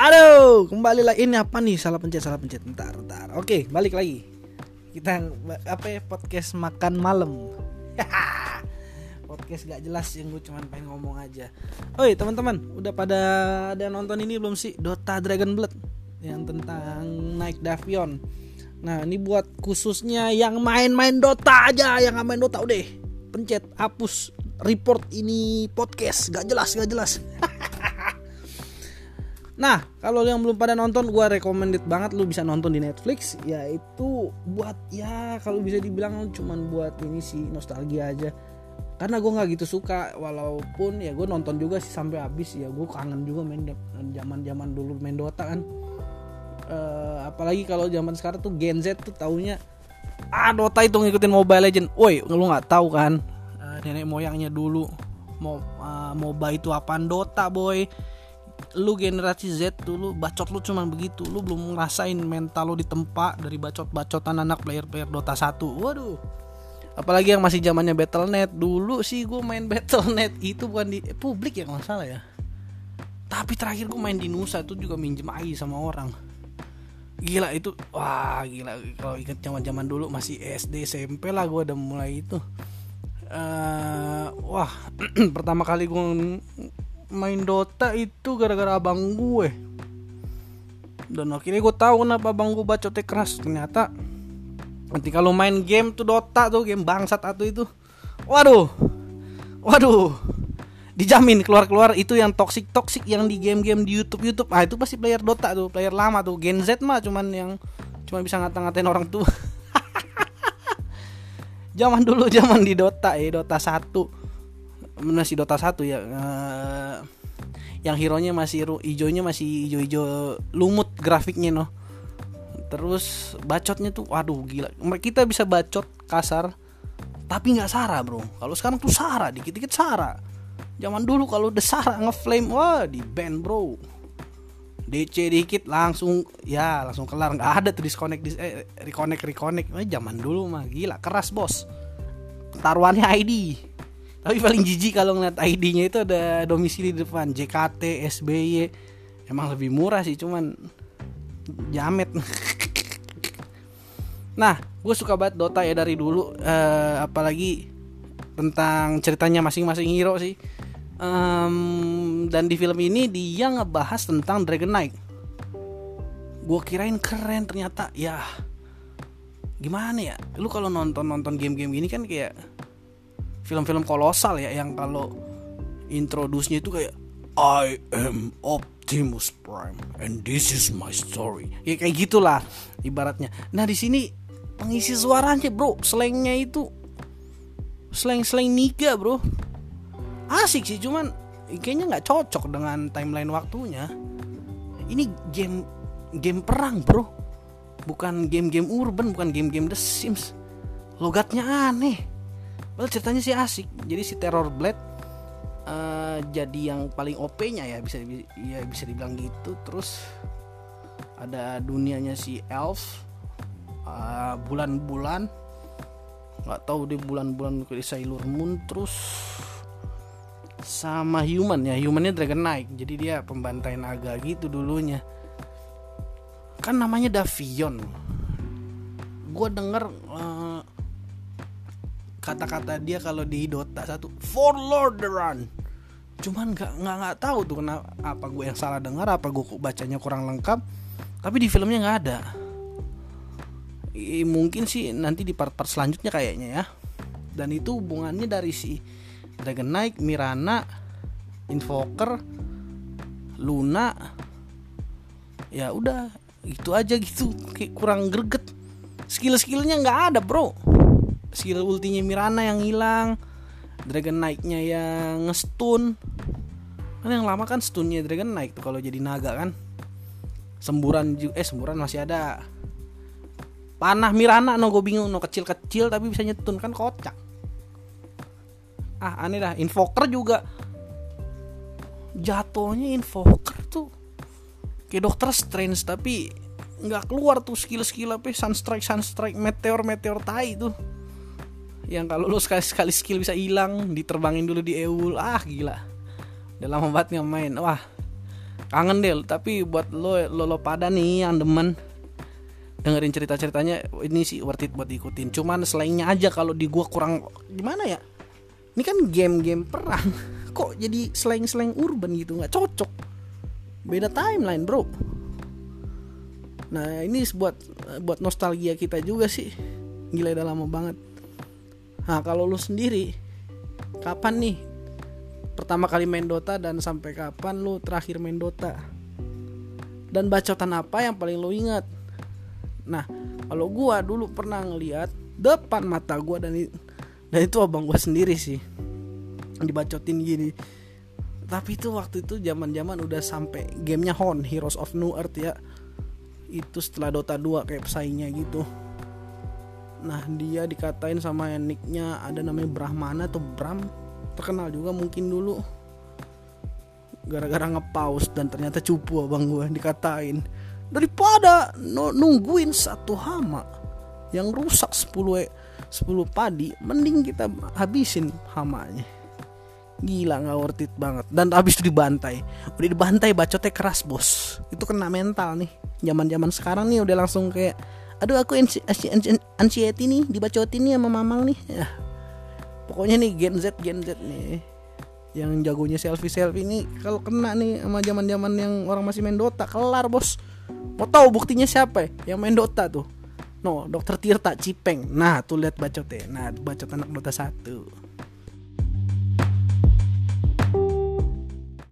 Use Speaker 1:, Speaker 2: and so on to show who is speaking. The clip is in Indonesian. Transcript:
Speaker 1: Aduh, kembali lagi ini apa nih? Salah pencet, salah pencet. Bentar, bentar. Oke, balik lagi. Kita apa ya podcast makan malam. podcast gak jelas yang gue cuman pengen ngomong aja. Oi, teman-teman, udah pada ada nonton ini belum sih? Dota Dragon Blood yang tentang naik Davion. Nah, ini buat khususnya yang main-main Dota aja, yang gak main Dota udah pencet hapus report ini podcast gak jelas gak jelas Nah, kalau yang belum pada nonton, gue recommended banget lu bisa nonton di Netflix. Yaitu buat ya kalau bisa dibilang cuman buat ini sih nostalgia aja. Karena gue nggak gitu suka, walaupun ya gue nonton juga sih sampai habis ya gue kangen juga main zaman zaman dulu main Dota kan. Uh, apalagi kalau zaman sekarang tuh Gen Z tuh taunya ah Dota itu ngikutin Mobile Legend. Woi, lu nggak tahu kan? Uh, nenek moyangnya dulu mau uh, MOBA itu apaan Dota boy lu generasi Z dulu bacot lu cuman begitu. Lu belum ngerasain mental lu ditempa dari bacot-bacotan anak player-player Dota 1 waduh. Apalagi yang masih zamannya Battle.net dulu sih gue main Battle.net itu bukan di eh, publik ya nggak salah ya. Tapi terakhir gue main di Nusa itu juga minjem AI sama orang. Gila itu wah gila. Kalau inget zaman zaman dulu masih SD SMP lah gue udah mulai itu. Uh, wah pertama kali gue main Dota itu gara-gara abang gue. Dan akhirnya gue tahu kenapa abang gue bacotnya keras. Ternyata nanti kalau main game tuh Dota tuh game bangsat atau itu. Waduh. Waduh. Dijamin keluar-keluar itu yang toxic toxic yang di game-game di YouTube YouTube. Ah itu pasti player Dota tuh player lama tuh. Gen Z mah cuman yang cuma bisa ngata-ngatain orang tua. Zaman dulu zaman di Dota ya Dota 1 masih Dota 1 ya uh, yang hero nya masih hijaunya masih hijau-hijau lumut grafiknya no terus bacotnya tuh waduh gila. Kita bisa bacot kasar tapi nggak sara bro. Kalau sekarang tuh sara dikit-dikit sara. Zaman dulu kalau udah sara ngeflame wah di band bro. DC dikit langsung ya langsung kelar. Nggak ada tuh disconnect dis, eh, reconnect reconnect. Eh, zaman dulu mah gila keras bos. Taruhannya ID tapi paling jijik kalau ngeliat ID-nya itu ada domisili di depan JKT, SBY. Emang lebih murah sih, cuman jamet. nah, gue suka banget Dota ya dari dulu. Uh, apalagi tentang ceritanya masing-masing hero sih. Um, dan di film ini dia ngebahas tentang Dragon Knight. Gue kirain keren ternyata ya gimana ya? Lu kalau nonton nonton game-game gini kan kayak film-film kolosal ya yang kalau introduce-nya itu kayak I am Optimus Prime and this is my story. Ya kayak gitulah ibaratnya. Nah, di sini pengisi suaranya, Bro, slangnya itu slang-slang niga, Bro. Asik sih, cuman kayaknya nggak cocok dengan timeline waktunya. Ini game game perang, Bro. Bukan game-game urban, bukan game-game The Sims. Logatnya aneh well ceritanya sih asik. Jadi si Terror Blade uh, jadi yang paling OP-nya ya bisa ya bisa dibilang gitu. Terus ada dunianya si Elf uh, bulan-bulan. Nggak tahu deh bulan-bulan ke Sailor Moon. Terus sama human ya humannya Dragon Knight. Jadi dia pembantai naga gitu dulunya. Kan namanya Davion. Gue denger uh, kata-kata dia kalau di Dota satu for Lorderan cuman nggak nggak nggak tahu tuh kenapa apa gue yang salah dengar apa gue bacanya kurang lengkap. Tapi di filmnya nggak ada. I, mungkin sih nanti di part-part selanjutnya kayaknya ya. Dan itu hubungannya dari si Dragon Knight, Mirana, Invoker, Luna. Ya udah itu aja gitu. Kayak kurang greget. Skill-skillnya nggak ada bro skill ultinya Mirana yang hilang Dragon Knight-nya yang ngestun. Kan yang lama kan stunnya Dragon Knight tuh kalau jadi naga kan. Semburan eh semburan masih ada. Panah Mirana no gue bingung no kecil-kecil tapi bisa nyetun kan kocak. Ah aneh dah invoker juga. Jatuhnya invoker tuh kayak dokter strange tapi nggak keluar tuh skill-skill apa sunstrike sunstrike meteor meteor tai tuh yang kalau lu sekali sekali skill bisa hilang diterbangin dulu di Eul. Ah gila. Banget nggak main. Wah kangen deh. Tapi buat lo lo, lo pada nih yang demen dengerin cerita ceritanya ini sih worth it buat diikutin. Cuman selainnya aja kalau di gua kurang gimana ya? Ini kan game-game perang. Kok jadi slang-slang urban gitu? Nggak cocok. Beda timeline bro. Nah ini buat buat nostalgia kita juga sih. Gila udah lama banget nah kalau lu sendiri kapan nih pertama kali main Dota dan sampai kapan lu terakhir main Dota? Dan bacotan apa yang paling lu ingat? Nah kalau gua dulu pernah ngeliat depan mata gua dan dan itu abang gua sendiri sih dibacotin gini. Tapi itu waktu itu zaman zaman udah sampai gamenya Hon Heroes of New Earth ya. Itu setelah Dota 2 kayak pesaingnya gitu nah dia dikatain sama nicknya ada namanya Brahmana atau Bram. Terkenal juga mungkin dulu. Gara-gara ngepaus dan ternyata cupu abang gue dikatain. Daripada nungguin satu hama yang rusak 10 10 padi mending kita habisin hamanya. Gila nggak worth it banget. Dan habis itu dibantai. Udah dibantai bacotnya keras bos. Itu kena mental nih. Zaman zaman sekarang nih udah langsung kayak aduh aku anxiety nih dibacotin nih sama mamang nih. Ya. Pokoknya nih Gen Z Gen Z nih yang jagonya selfie selfie ini kalau kena nih sama zaman zaman yang orang masih main Dota kelar bos. Mau tahu buktinya siapa? Ya yang main Dota tuh. No dokter Tirta Cipeng. Nah tuh lihat bacotnya nah bacot anak Dota satu